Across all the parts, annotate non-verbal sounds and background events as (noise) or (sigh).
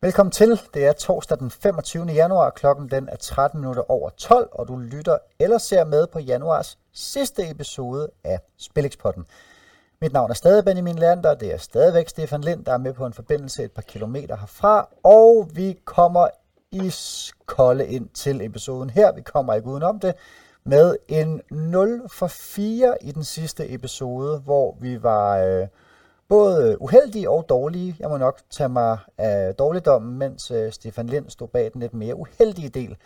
Velkommen til. Det er torsdag den 25. januar. Klokken den er 13 minutter over 12, og du lytter eller ser med på januars sidste episode af Spilexpotten. Mit navn er stadig Benjamin Lander, det er stadigvæk Stefan Lind, der er med på en forbindelse et par kilometer herfra, og vi kommer i kolde ind til episoden her. Vi kommer ikke udenom det med en 0 for 4 i den sidste episode, hvor vi var øh, både uheldige og dårlige. Jeg må nok tage mig af dårligdommen, mens øh, Stefan Lind stod bag den lidt mere uheldige del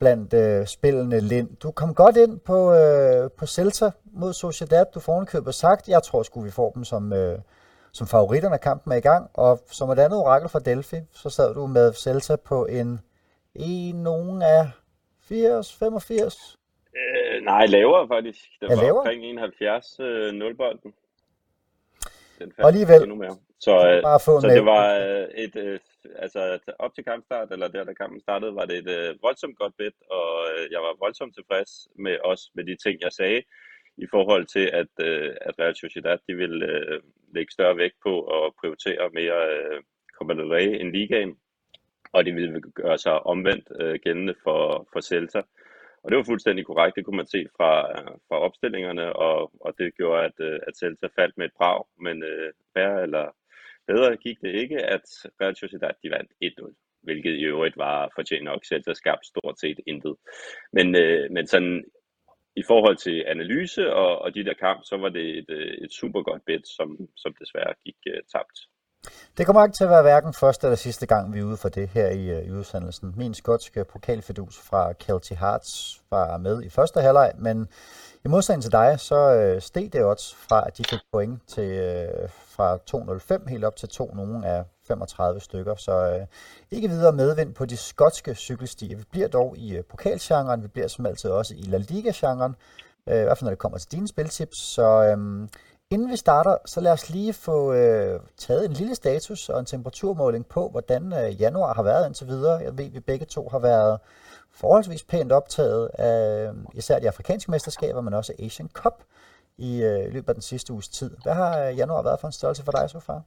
blandt øh, spillene Lind. Du kom godt ind på, øh, på Celta mod Sociedad. Du får købet sagt, jeg tror sgu vi får dem som, øh, som favoritterne kampen er i gang. Og som et andet orakel fra Delphi, så sad du med Celta på en, en nogen af 80, 85? Øh, nej, lavere faktisk. Det var lavere? omkring 71 øh, 0 bolden. Den Og alligevel, endnu mere. Så, øh, bare få så det var øh, et, øh, altså op til kampstart, eller der da kampen startede, var det et øh, voldsomt godt bet, og øh, jeg var voldsomt tilfreds med også med de ting, jeg sagde, i forhold til, at, øh, at Real Sociedad, de ville øh, lægge større vægt på at prioritere mere øh, Copa del Rey end ligaen, og de ville gøre sig omvendt øh, gældende for, for Celta. Og det var fuldstændig korrekt, det kunne man se fra, øh, fra opstillingerne, og, og det gjorde, at, øh, at Celta faldt med et brag, men øh, værre eller bedre gik det ikke, at Real Sociedad de vandt 1-0, hvilket i øvrigt var fortjent nok. Celta skabte stort set intet. Men, øh, men sådan i forhold til analyse og, og de der kamp, så var det et, øh, et super godt bet, som, som desværre gik øh, tabt. Det kommer ikke til at være hverken første eller sidste gang, vi er ude for det her i, øh, i udsendelsen. Min skotske pokalfidus fra Kelty Hearts var med i første halvleg, men i modsætning til dig, så øh, steg det også fra, at de fik point til, øh, fra 2.05 helt op til 2 nogen af 35 stykker. Så øh, ikke videre medvind på de skotske cykelstier. Vi bliver dog i øh, pokalgenren, vi bliver som altid også i La Liga-genren, øh, i hvert fald når det kommer til dine spiltips. Så øh, Inden vi starter, så lad os lige få øh, taget en lille status og en temperaturmåling på, hvordan øh, januar har været indtil videre. Jeg ved, at vi begge to har været forholdsvis pænt optaget af øh, især de afrikanske mesterskaber, men også Asian Cup i, øh, løbet af den sidste uges tid. Hvad har øh, januar været for en størrelse for dig så far?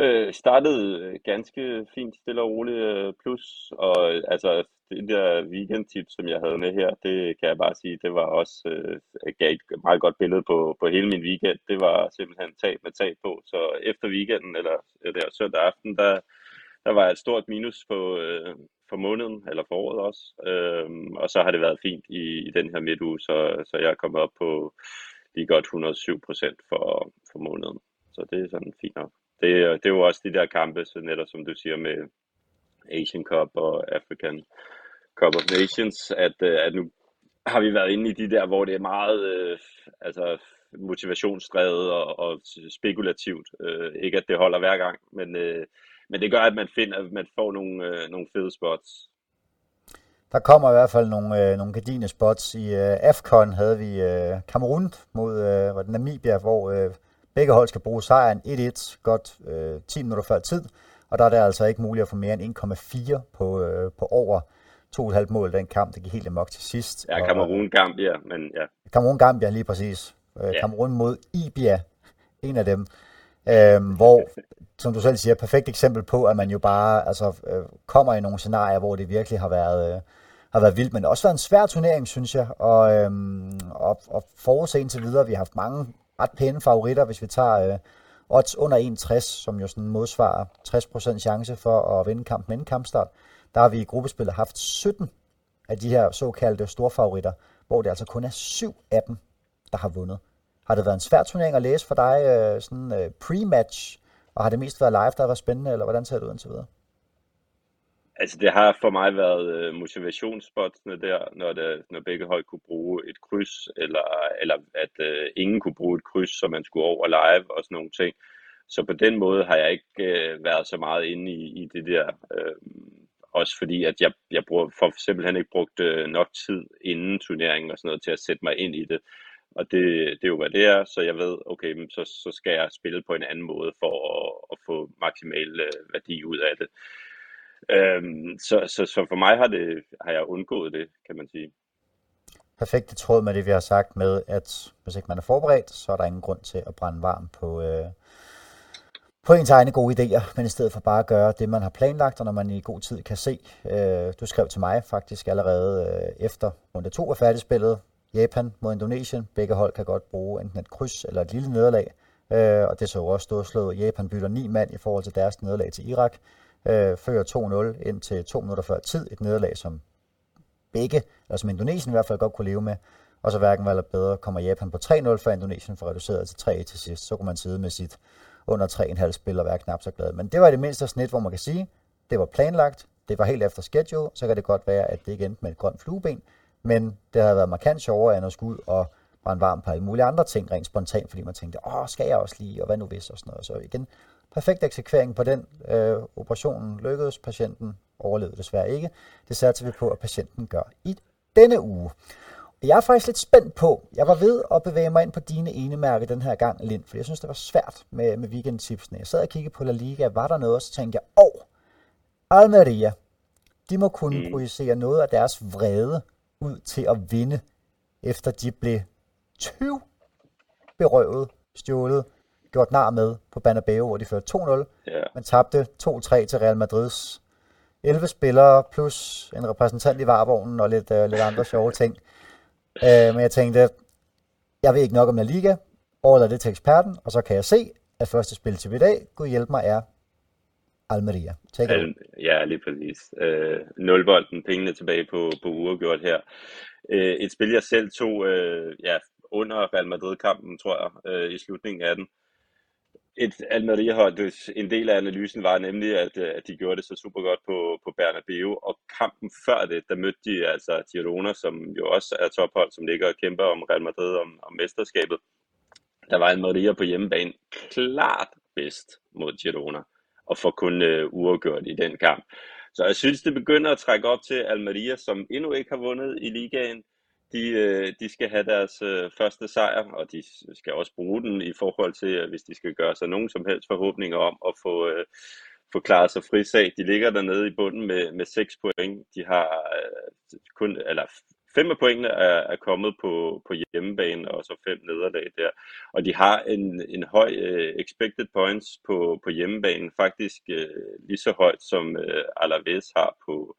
Øh, startede ganske fint, stille og roligt, øh, plus, og altså det der weekendtip, som jeg havde med her, det kan jeg bare sige, det var også, øh, gav et meget godt billede på, på hele min weekend. Det var simpelthen tab med tab på, så efter weekenden, eller eller der søndag aften, der, der var et stort minus på, øh, for måneden, eller for året også, øhm, og så har det været fint i, i den her midtuge, så, så jeg er kommet op på lige godt 107 procent for, for måneden, så det er sådan fint nok. Det, det er jo også de der kampe, så netop som du siger med Asian Cup og African Cup of Nations, at, øh, at nu har vi været inde i de der, hvor det er meget øh, altså motivationsdrevet og, og spekulativt. Øh, ikke at det holder hver gang, men, øh, men det gør, at man finder, at man får nogle, øh, nogle fede spots. Der kommer i hvert fald nogle, øh, nogle gardine spots. I øh, AFCON havde vi øh, Kamerun mod øh, var det Namibia, hvor øh, begge hold skal bruge sejren 1-1 godt øh, 10 minutter før tid. Og der er det altså ikke muligt at få mere end 1,4 på, øh, på over 2,5 mål den kamp. Det gik helt amok til sidst. Ja, Cameroon, Gambia, men ja. Cameroon Gambia lige præcis. Øh, Ja. Cameroon mod Ibia, en af dem. Øhm, hvor, som du selv siger, perfekt eksempel på, at man jo bare altså, øh, kommer i nogle scenarier, hvor det virkelig har været, øh, har været vildt, men det har også været en svær turnering, synes jeg, og, øhm, og, og forudse indtil videre. Vi har haft mange ret pæne favoritter, hvis vi tager øh, odds under 1,60, som jo sådan modsvarer 60% chance for at vinde kampen inden kampstart. Der har vi i gruppespillet haft 17 af de her såkaldte storfavoritter, hvor det altså kun er syv af dem, der har vundet. Har det været en svær turnering at læse for dig, øh, sådan øh, pre-match, og har det mest været live, der var spændende, eller hvordan ser det ud indtil videre? Altså det har for mig været øh, motivationsspotsene der, når, det, når begge hold kunne bruge et kryds, eller, eller at øh, ingen kunne bruge et kryds, så man skulle over live og sådan nogle ting. Så på den måde har jeg ikke øh, været så meget inde i, i det der. Øh, også fordi, at jeg, jeg bruger, for simpelthen ikke brugt øh, nok tid inden turneringen og sådan noget til at sætte mig ind i det. Og det, det er jo, hvad det er, så jeg ved, okay, men så, så skal jeg spille på en anden måde for at, at få maksimal øh, værdi ud af det. Øhm, så, så, så for mig har, det, har jeg undgået det, kan man sige. Perfekt i tråd med det, vi har sagt med, at hvis ikke man er forberedt, så er der ingen grund til at brænde varm på, øh, på ens egne gode idéer, men i stedet for bare at gøre det, man har planlagt, og når man i god tid kan se. Øh, du skrev til mig faktisk allerede øh, efter runde 2 er færdigspillet. Japan mod Indonesien. Begge hold kan godt bruge enten et kryds eller et lille nederlag. Øh, og det så også stå slået. Japan bytter ni mand i forhold til deres nederlag til Irak. Øh, fører 2-0 ind til to minutter før tid. Et nederlag, som begge, eller som Indonesien i hvert fald godt kunne leve med. Og så hverken var eller bedre kommer Japan på 3-0 for Indonesien for reduceret til 3 til sidst. Så kunne man sidde med sit under 3,5 spil og være knap så glad. Men det var i det mindste snit, hvor man kan sige, det var planlagt, det var helt efter schedule, så kan det godt være, at det ikke endte med et grønt flueben, men det havde været markant sjovere end at skulle ud og brænde varm på alle mulige andre ting, rent spontant, fordi man tænkte, åh, skal jeg også lige, og hvad nu hvis, og sådan noget. Så igen, perfekt eksekvering på den. Øh, operationen lykkedes, patienten overlevede desværre ikke. Det satte vi på, at patienten gør i denne uge. Jeg er faktisk lidt spændt på, jeg var ved at bevæge mig ind på dine ene mærke den her gang, Lind, for jeg synes, det var svært med, med weekendtipsene. Jeg sad og kiggede på La Liga, var der noget, og så tænkte jeg, åh, Almeria, de må kunne mm. projicere noget af deres vrede ud til at vinde, efter de blev 20 berøvet, stjålet, gjort nar med på Banabeo, hvor de førte 2-0, yeah. men tabte 2-3 til Real Madrids 11 spillere, plus en repræsentant i varvognen og lidt, uh, lidt andre sjove ting. Uh, (laughs) men jeg tænkte, jeg ved ikke nok om La Liga, overlader det til eksperten, og så kan jeg se, at første spil til i dag, Gud hjælp mig, er Almeria. Al- ja, lige præcis. Uh, nulbolden, pengene tilbage på, på uafgjort her. Uh, et spil, jeg selv tog uh, ja, under Real Madrid-kampen, tror jeg, uh, i slutningen af den et Almeria-hold, en del af analysen var nemlig, at, øh, at de gjorde det så super godt på, på Bernabeu, og kampen før det, der mødte de altså Girona, som jo også er tophold, som ligger og kæmper om Real Madrid om, om mesterskabet. Der var Almeria på hjemmebane klart bedst mod Girona, og får kun uh, uafgjort i den kamp. Så jeg synes, det begynder at trække op til Almeria, som endnu ikke har vundet i ligaen, de, øh, de skal have deres øh, første sejr, og de skal også bruge den i forhold til, hvis de skal gøre sig nogen som helst forhåbninger om at få, øh, få klaret sig frisag. De ligger dernede i bunden med, med 6 point. De har kun, eller fem af pointene er, er kommet på, på hjemmebane, og så fem nederlag der. Og de har en, en høj uh, expected points på, på hjemmebane, faktisk uh, lige så højt som uh, Alaves har på,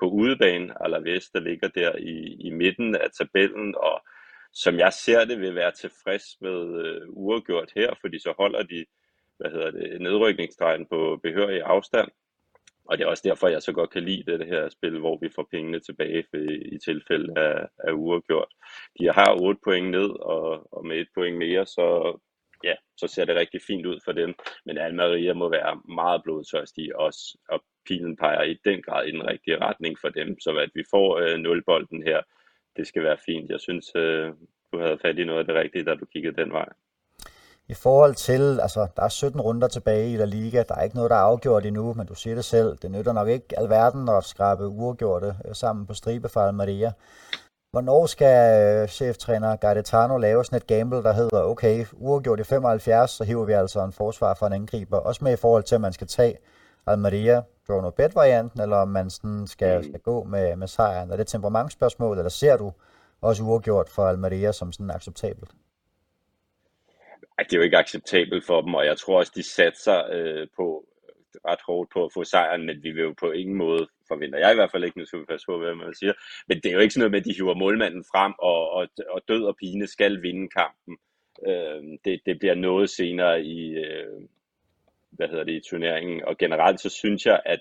på udebane, Alaves, der ligger der i, i midten af tabellen, og som jeg ser det, vil være tilfreds med øh, uafgjort her, fordi så holder de hvad hedder det, nedrykningstegn på behørig afstand. Og det er også derfor, jeg så godt kan lide det her spil, hvor vi får pengene tilbage i tilfælde af, af uafgjort. De har 8 point ned, og, og med et point mere, så, ja, så ser det rigtig fint ud for dem. Men Almeria må være meget blodtørstig også, og pilen peger i den grad i den rigtige retning for dem, så at vi får øh, nulbolden her, det skal være fint. Jeg synes, øh, du havde fat i noget af det rigtige, da du kiggede den vej. I forhold til, altså der er 17 runder tilbage i La Liga, der er ikke noget, der er afgjort endnu, men du siger det selv, det nytter nok ikke alverden at skrabe uafgjorte øh, sammen på stribe for Almeria. Hvornår skal øh, cheftræner Gaetano lave sådan et gamble, der hedder, okay, uafgjort i 75, så hiver vi altså en forsvar for en angriber, også med i forhold til, at man skal tage Almeria, draw no bet varianten, eller om man sådan skal, mm. skal gå med, med sejren. Er det et temperamentsspørgsmål, eller ser du også uafgjort for Almeria som sådan acceptabelt? Ej, det er jo ikke acceptabelt for dem, og jeg tror også, de satser øh, på ret hårdt på at få sejren, men vi vil jo på ingen måde, forventer jeg i hvert fald ikke, nu skal vi passe på, hvad man siger, men det er jo ikke sådan noget med, at de hiver målmanden frem, og, og, og død og pine skal vinde kampen. Øh, det, det bliver noget senere i, øh, hvad hedder det, i turneringen. Og generelt så synes jeg, at,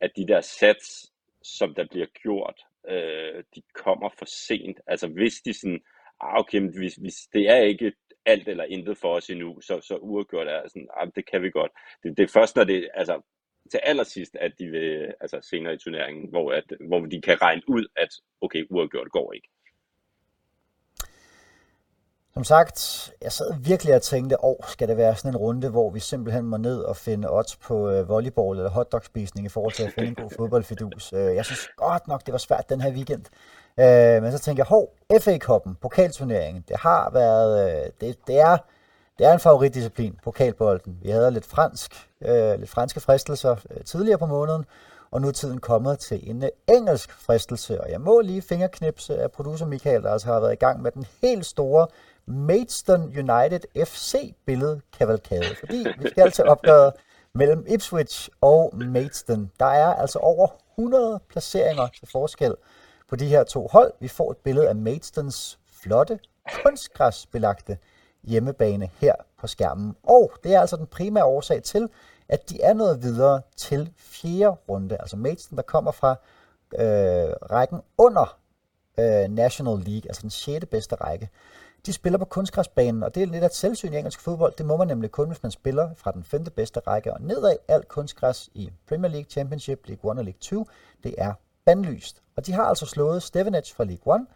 at de der sats, som der bliver gjort, øh, de kommer for sent. Altså hvis de sådan, ah, okay, hvis, hvis det er ikke alt eller intet for os endnu, så, så uafgjort er sådan, ah, det kan vi godt. Det, det er først, når det, altså til allersidst, at de vil, altså senere i turneringen, hvor, at, hvor de kan regne ud, at okay, uafgjort går ikke. Som sagt, jeg sad virkelig og tænkte, åh, skal det være sådan en runde, hvor vi simpelthen må ned og finde odds på øh, volleyball eller hotdogspisning i forhold til at finde en god fodboldfidus. Øh, jeg synes godt nok, det var svært den her weekend. Øh, men så tænker jeg, hov, FA-koppen, pokalturneringen, det har været, øh, det, det, er, det er en favoritdisciplin, pokalbolden. Vi havde lidt fransk, øh, lidt franske fristelser øh, tidligere på måneden, og nu er tiden kommet til en øh, engelsk fristelse, og jeg må lige fingerknipse af producer Michael, der altså har været i gang med den helt store Maidstone United FC billedkavalkade, fordi vi skal altså opgøre mellem Ipswich og Maidstone. Der er altså over 100 placeringer til forskel på de her to hold. Vi får et billede af Maidstones flotte, kunstgræsbelagte hjemmebane her på skærmen. Og det er altså den primære årsag til, at de er nået videre til fjerde runde. Altså Maidstone, der kommer fra øh, rækken under øh, National League, altså den sjette bedste række. De spiller på kunstgræsbanen, og det er lidt et selvsyn i engelsk fodbold. Det må man nemlig kun, hvis man spiller fra den femte bedste række og nedad. Alt kunstgræs i Premier League, Championship, League 1 og League 2, det er bandlyst. Og de har altså slået Stevenage fra League 1,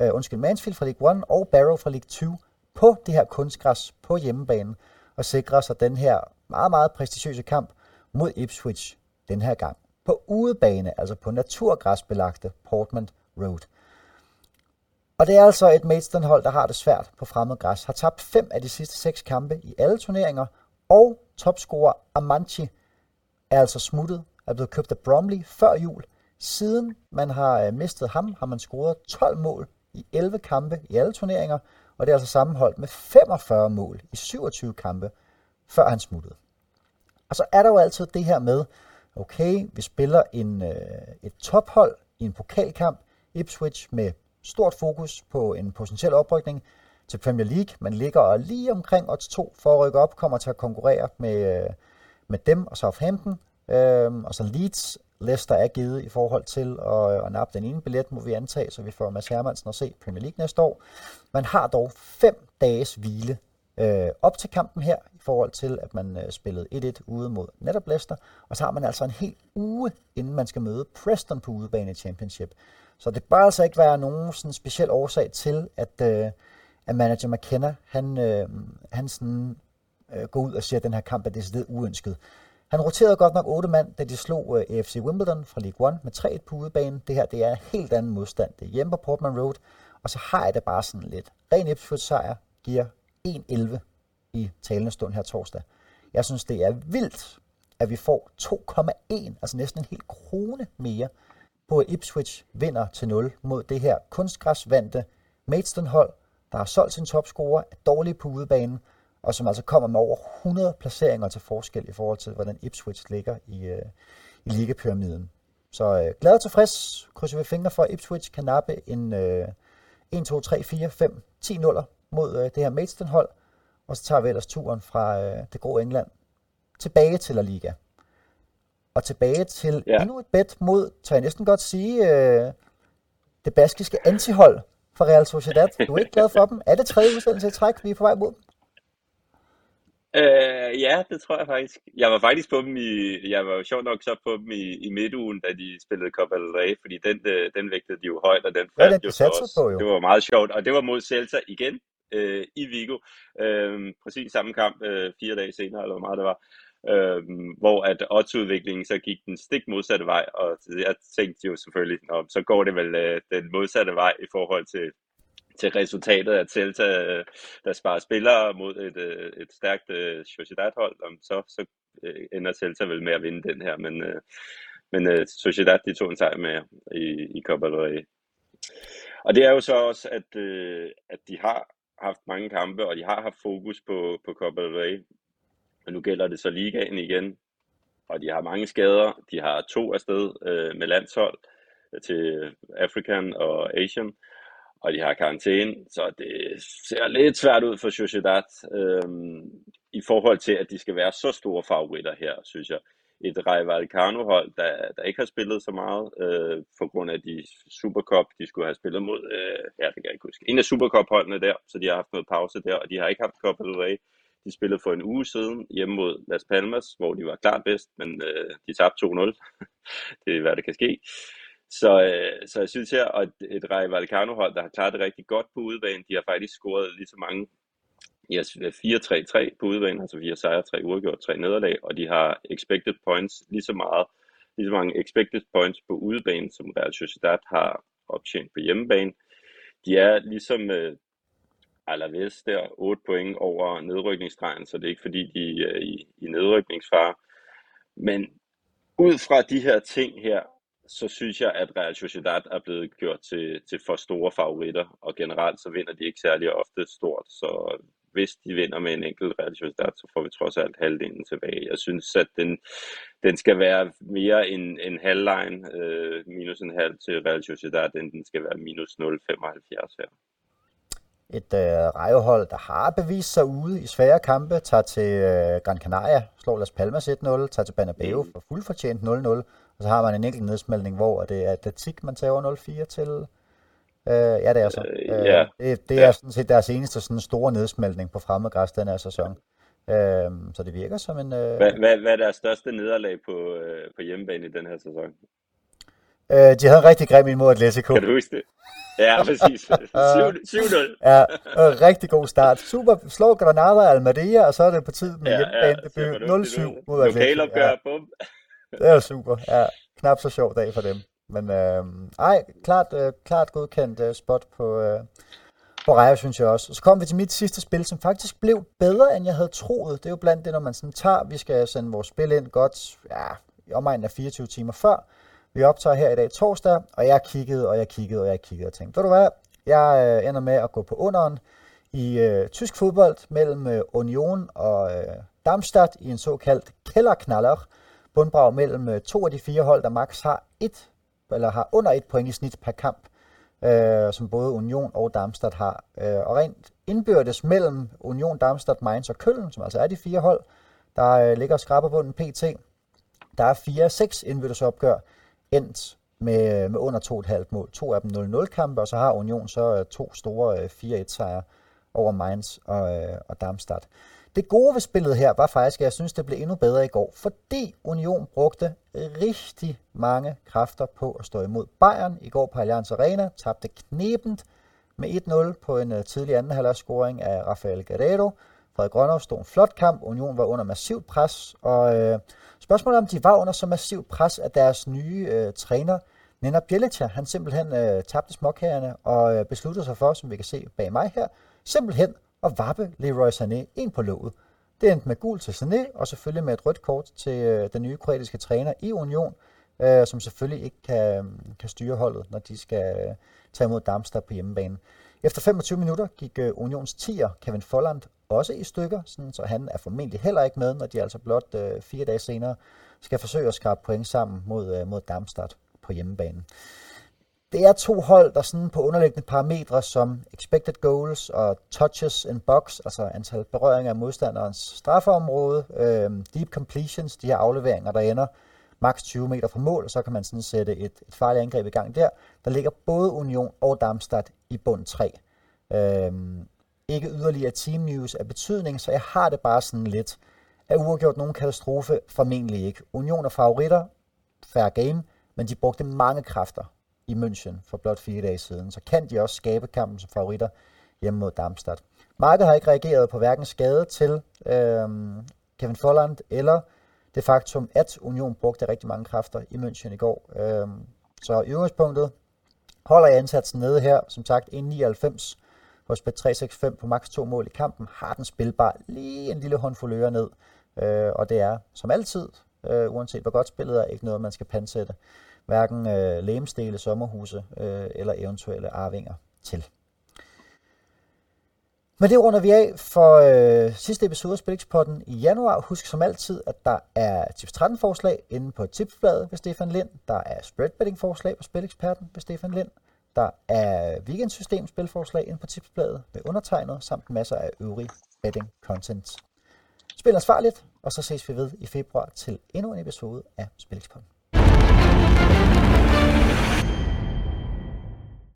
øh, undskyld, Mansfield fra League 1 og Barrow fra League 2 på det her kunstgræs på hjemmebane og sikrer sig den her meget, meget prestigiøse kamp mod Ipswich den her gang på udebane, altså på naturgræsbelagte Portman Road. Og det er altså et Maidstone-hold, der har det svært på fremmed græs. Har tabt fem af de sidste seks kampe i alle turneringer, og topscorer Amanchi er altså smuttet, er blevet købt af Bromley før jul. Siden man har øh, mistet ham, har man scoret 12 mål i 11 kampe i alle turneringer, og det er altså sammenholdt med 45 mål i 27 kampe, før han smuttede. Og så er der jo altid det her med, okay, vi spiller en, øh, et tophold i en pokalkamp, Ipswich med stort fokus på en potentiel oprykning til Premier League. Man ligger lige omkring odds 2 for at rykke op, kommer til at konkurrere med, øh, med dem og Southampton. Øh, og så Leeds, Leicester er givet i forhold til at, øh, at nappe den ene billet, må vi antage, så vi får Mads Hermansen at se Premier League næste år. Man har dog fem dages hvile øh, op til kampen her, i forhold til, at man øh, spillede 1-1 ude mod netop Leicester, og så har man altså en hel uge, inden man skal møde Preston på udebane i Championship. Så det bør altså ikke være nogen sådan speciel årsag til, at, øh, at manager McKenna, han, øh, han sådan, øh, går ud og siger, at den her kamp er decideret uønsket. Han roterede godt nok otte mand, da de slog øh, AFC Wimbledon fra League One med 3-1 på udebane. Det her det er helt anden modstand. Det er hjemme på Portman Road, og så har jeg det bare sådan lidt. Ren Ipswich sejr giver 1-11 i talende stund her torsdag. Jeg synes, det er vildt, at vi får 2,1, altså næsten en hel krone mere, på at Ipswich vinder til 0 mod det her kunstgræsvandte Maidstone-hold, der har solgt sin topscorer, er dårlige på udebanen, og som altså kommer med over 100 placeringer til forskel i forhold til, hvordan Ipswich ligger i, øh, i ligapyramiden. Så øh, glad og tilfreds krydser vi fingre for, at Ipswich kan nappe en øh, 1, 2, 3, 4, 5, 10 nuller mod øh, det her Maidstone-hold, og så tager vi ellers turen fra øh, det grå England tilbage til La Liga. Og tilbage til ja. endnu et bet mod, tør jeg næsten godt sige, øh, det baskiske antihold for Real Sociedad. Du er ikke glad for dem. Er det tredje udsendelse i træk, vi er på vej mod dem? Øh, ja, det tror jeg faktisk. Jeg var faktisk på dem i, jeg var jo sjovt nok så på dem i, i midtugen, da de spillede Copa del Rey, fordi den, øh, den vægtede de jo højt, og den faldt ja, jo så også. På, jo. Det var meget sjovt, og det var mod Celta igen øh, i Vigo. Øh, præcis samme kamp øh, fire dage senere, eller hvor meget det var. Øh, hvor at oddsudviklingen så gik den stik modsatte vej, og jeg tænkte jo selvfølgelig, Nå, så går det vel øh, den modsatte vej i forhold til, til resultatet af Celta, øh, der sparer spillere mod et, øh, et stærkt uh, Sociedad-hold, så, så uh, ender Celta vel med at vinde den her, men, uh, men uh, Sociedad de tog en sejr med i, i Copa del Rey. Og det er jo så også, at, uh, at de har haft mange kampe, og de har haft fokus på, på Copa del Rey. Og nu gælder det så ligaen igen, og de har mange skader. De har to afsted øh, med landshold til African og Asian, og de har karantæne, så det ser lidt svært ud for Sociedad øh, i forhold til, at de skal være så store favoritter her, synes jeg et Rayo Vallecano-hold, der, der ikke har spillet så meget, øh, på grund af de Supercup, de skulle have spillet mod, øh, ja, det kan jeg ikke huske, en af Supercup-holdene der, så de har haft noget pause der, og de har ikke haft Copa del Rey. De spillede for en uge siden hjemme mod Las Palmas, hvor de var klart bedst, men øh, de tabte 2-0. (laughs) det er, hvad der kan ske. Så, øh, så jeg synes her, at et Rayo Vallecano-hold, der har klaret det rigtig godt på udebane, de har faktisk scoret lige så mange de har 4-3-3 øh, på udebane, altså 4 sejre, 3 uafgjort, 3 nederlag, og de har expected points lige så meget, lige så mange expected points på udebane, som Real Sociedad har optjent på hjemmebane. De er ligesom øh, Alaves der, 8 point over nedrykningsstregen, så det er ikke fordi, de er i, i nedrykningsfare. Men ud fra de her ting her, så synes jeg, at Real Sociedad er blevet gjort til, til for store favoritter, og generelt så vinder de ikke særlig ofte stort, så hvis de vinder med en enkelt Real Sociedad, så får vi trods alt halvdelen tilbage. Jeg synes, at den, den skal være mere en, en halvline, øh, minus en halv til Real Sociedad, end den skal være minus 0,75 her. Et øh, rejehold, der har bevist sig ude i svære kampe, tager til øh, Gran Canaria, slår Las Palmas 1-0, tager til Banabeo mm. for fuldfortjent 0-0, og så har man en enkelt nedsmeltning, hvor det er Atletik, man tager 0-4 til Øh, ja, det er så. Øh, øh, ja. Det, det er ja. sådan set deres eneste sådan store nedsmeltning på fremmedgræs den her sæson. Øh, så det virker som en... Øh... Hvad, hvad, hvad er deres største nederlag på, øh, på hjemmebane i den her sæson? Øh, de havde en rigtig grim imod Atletico. Kan du huske det? Ja, (laughs) præcis. 7-0. ja, øh, rigtig god start. Super, slår Granada Almeria, og så er det på tid med ja, hjemmebane ja, 0-7 mod Atletico. Lokalopgør, ja. bum. Det er super, ja. Knap så sjov dag for dem. Men øh, ej, klart, øh, klart godkendt øh, spot på, øh, på Rayo, synes jeg også. Og så kom vi til mit sidste spil, som faktisk blev bedre, end jeg havde troet. Det er jo blandt det, når man sådan tager, vi skal sende vores spil ind godt, ja, i omegnen af 24 timer før. Vi optager her i dag torsdag, og jeg kiggede, og jeg kiggede, og jeg kiggede og tænkte, ved du hvad, jeg øh, ender med at gå på underen i øh, tysk fodbold mellem øh, Union og øh, Darmstadt i en såkaldt kælderknaller. Bundbrag mellem øh, to af de fire hold, der max har et eller har under et point i snit per kamp, øh, som både Union og Darmstadt har. Øh, og rent indbyrdes mellem Union, Darmstadt, Mainz og Køln, som altså er de fire hold, der øh, ligger skraberbunden PT, der er fire seks indbyrdes opgør endt med, øh, med under 2,5 mål. To af dem 0-0 kampe, og så har Union så øh, to store øh, 4-1 sejre over Mainz og, øh, og Darmstadt. Det gode ved spillet her var faktisk, at jeg synes, det blev endnu bedre i går, fordi Union brugte rigtig mange kræfter på at stå imod Bayern. I går på Allianz Arena, tabte knebent med 1-0 på en øh, tidlig anden halvleg scoring af Rafael Guerrero. Frederik Grønner stod en flot kamp, Union var under massivt pres, og øh, spørgsmålet om de var under så massivt pres, at deres nye øh, træner, Nena Bjelica, han simpelthen øh, tabte småkagerne og øh, besluttede sig for, som vi kan se bag mig her, simpelthen og vappe Leroy Sané ind på låget. Det endte med gul til Sané, og selvfølgelig med et rødt kort til øh, den nye kroatiske træner i Union, øh, som selvfølgelig ikke kan, øh, kan styre holdet, når de skal øh, tage imod Darmstadt på hjemmebane. Efter 25 minutter gik øh, Unions 10'er Kevin Folland også i stykker, sådan, så han er formentlig heller ikke med, når de altså blot øh, fire dage senere skal forsøge at skrabe point sammen mod, øh, mod Darmstadt på hjemmebane det er to hold, der sådan på underliggende parametre som expected goals og touches in box, altså antal berøringer af modstanderens straffeområde, øh, deep completions, de her afleveringer, der ender maks 20 meter fra mål, og så kan man sådan sætte et, et farligt angreb i gang der. Der ligger både Union og Darmstadt i bund 3. Øh, ikke yderligere team news af betydning, så jeg har det bare sådan lidt. Er uafgjort nogen katastrofe? Formentlig ikke. Union er favoritter, fair game, men de brugte mange kræfter i München for blot fire dage siden, så kan de også skabe kampen som favoritter hjemme mod Darmstadt. Markedet har ikke reageret på hverken skade til øh, Kevin Folland eller det faktum, at Union brugte rigtig mange kræfter i München i går. Øh, så i udgangspunktet holder jeg indsatsen nede her. Som sagt, 1,99 hos Bet365 på maks to mål i kampen. Har den spilbar lige en lille håndfuld øre ned. Øh, og det er som altid, øh, uanset hvor godt spillet er, ikke noget, man skal pansætte hverken øh, lægemstele, sommerhuse øh, eller eventuelle arvinger til. Men det runder vi af for øh, sidste episode af Spillingspotten i januar. Husk som altid, at der er tips 13 forslag inde på tipsbladet ved Stefan Lind. Der er spreadbetting forslag på Spileksperten ved Stefan Lind. Der er weekendsystem spilforslag inde på tipsbladet med undertegnet, samt masser af øvrig betting content. Spil ansvarligt, og så ses vi ved i februar til endnu en episode af Spilexpotten.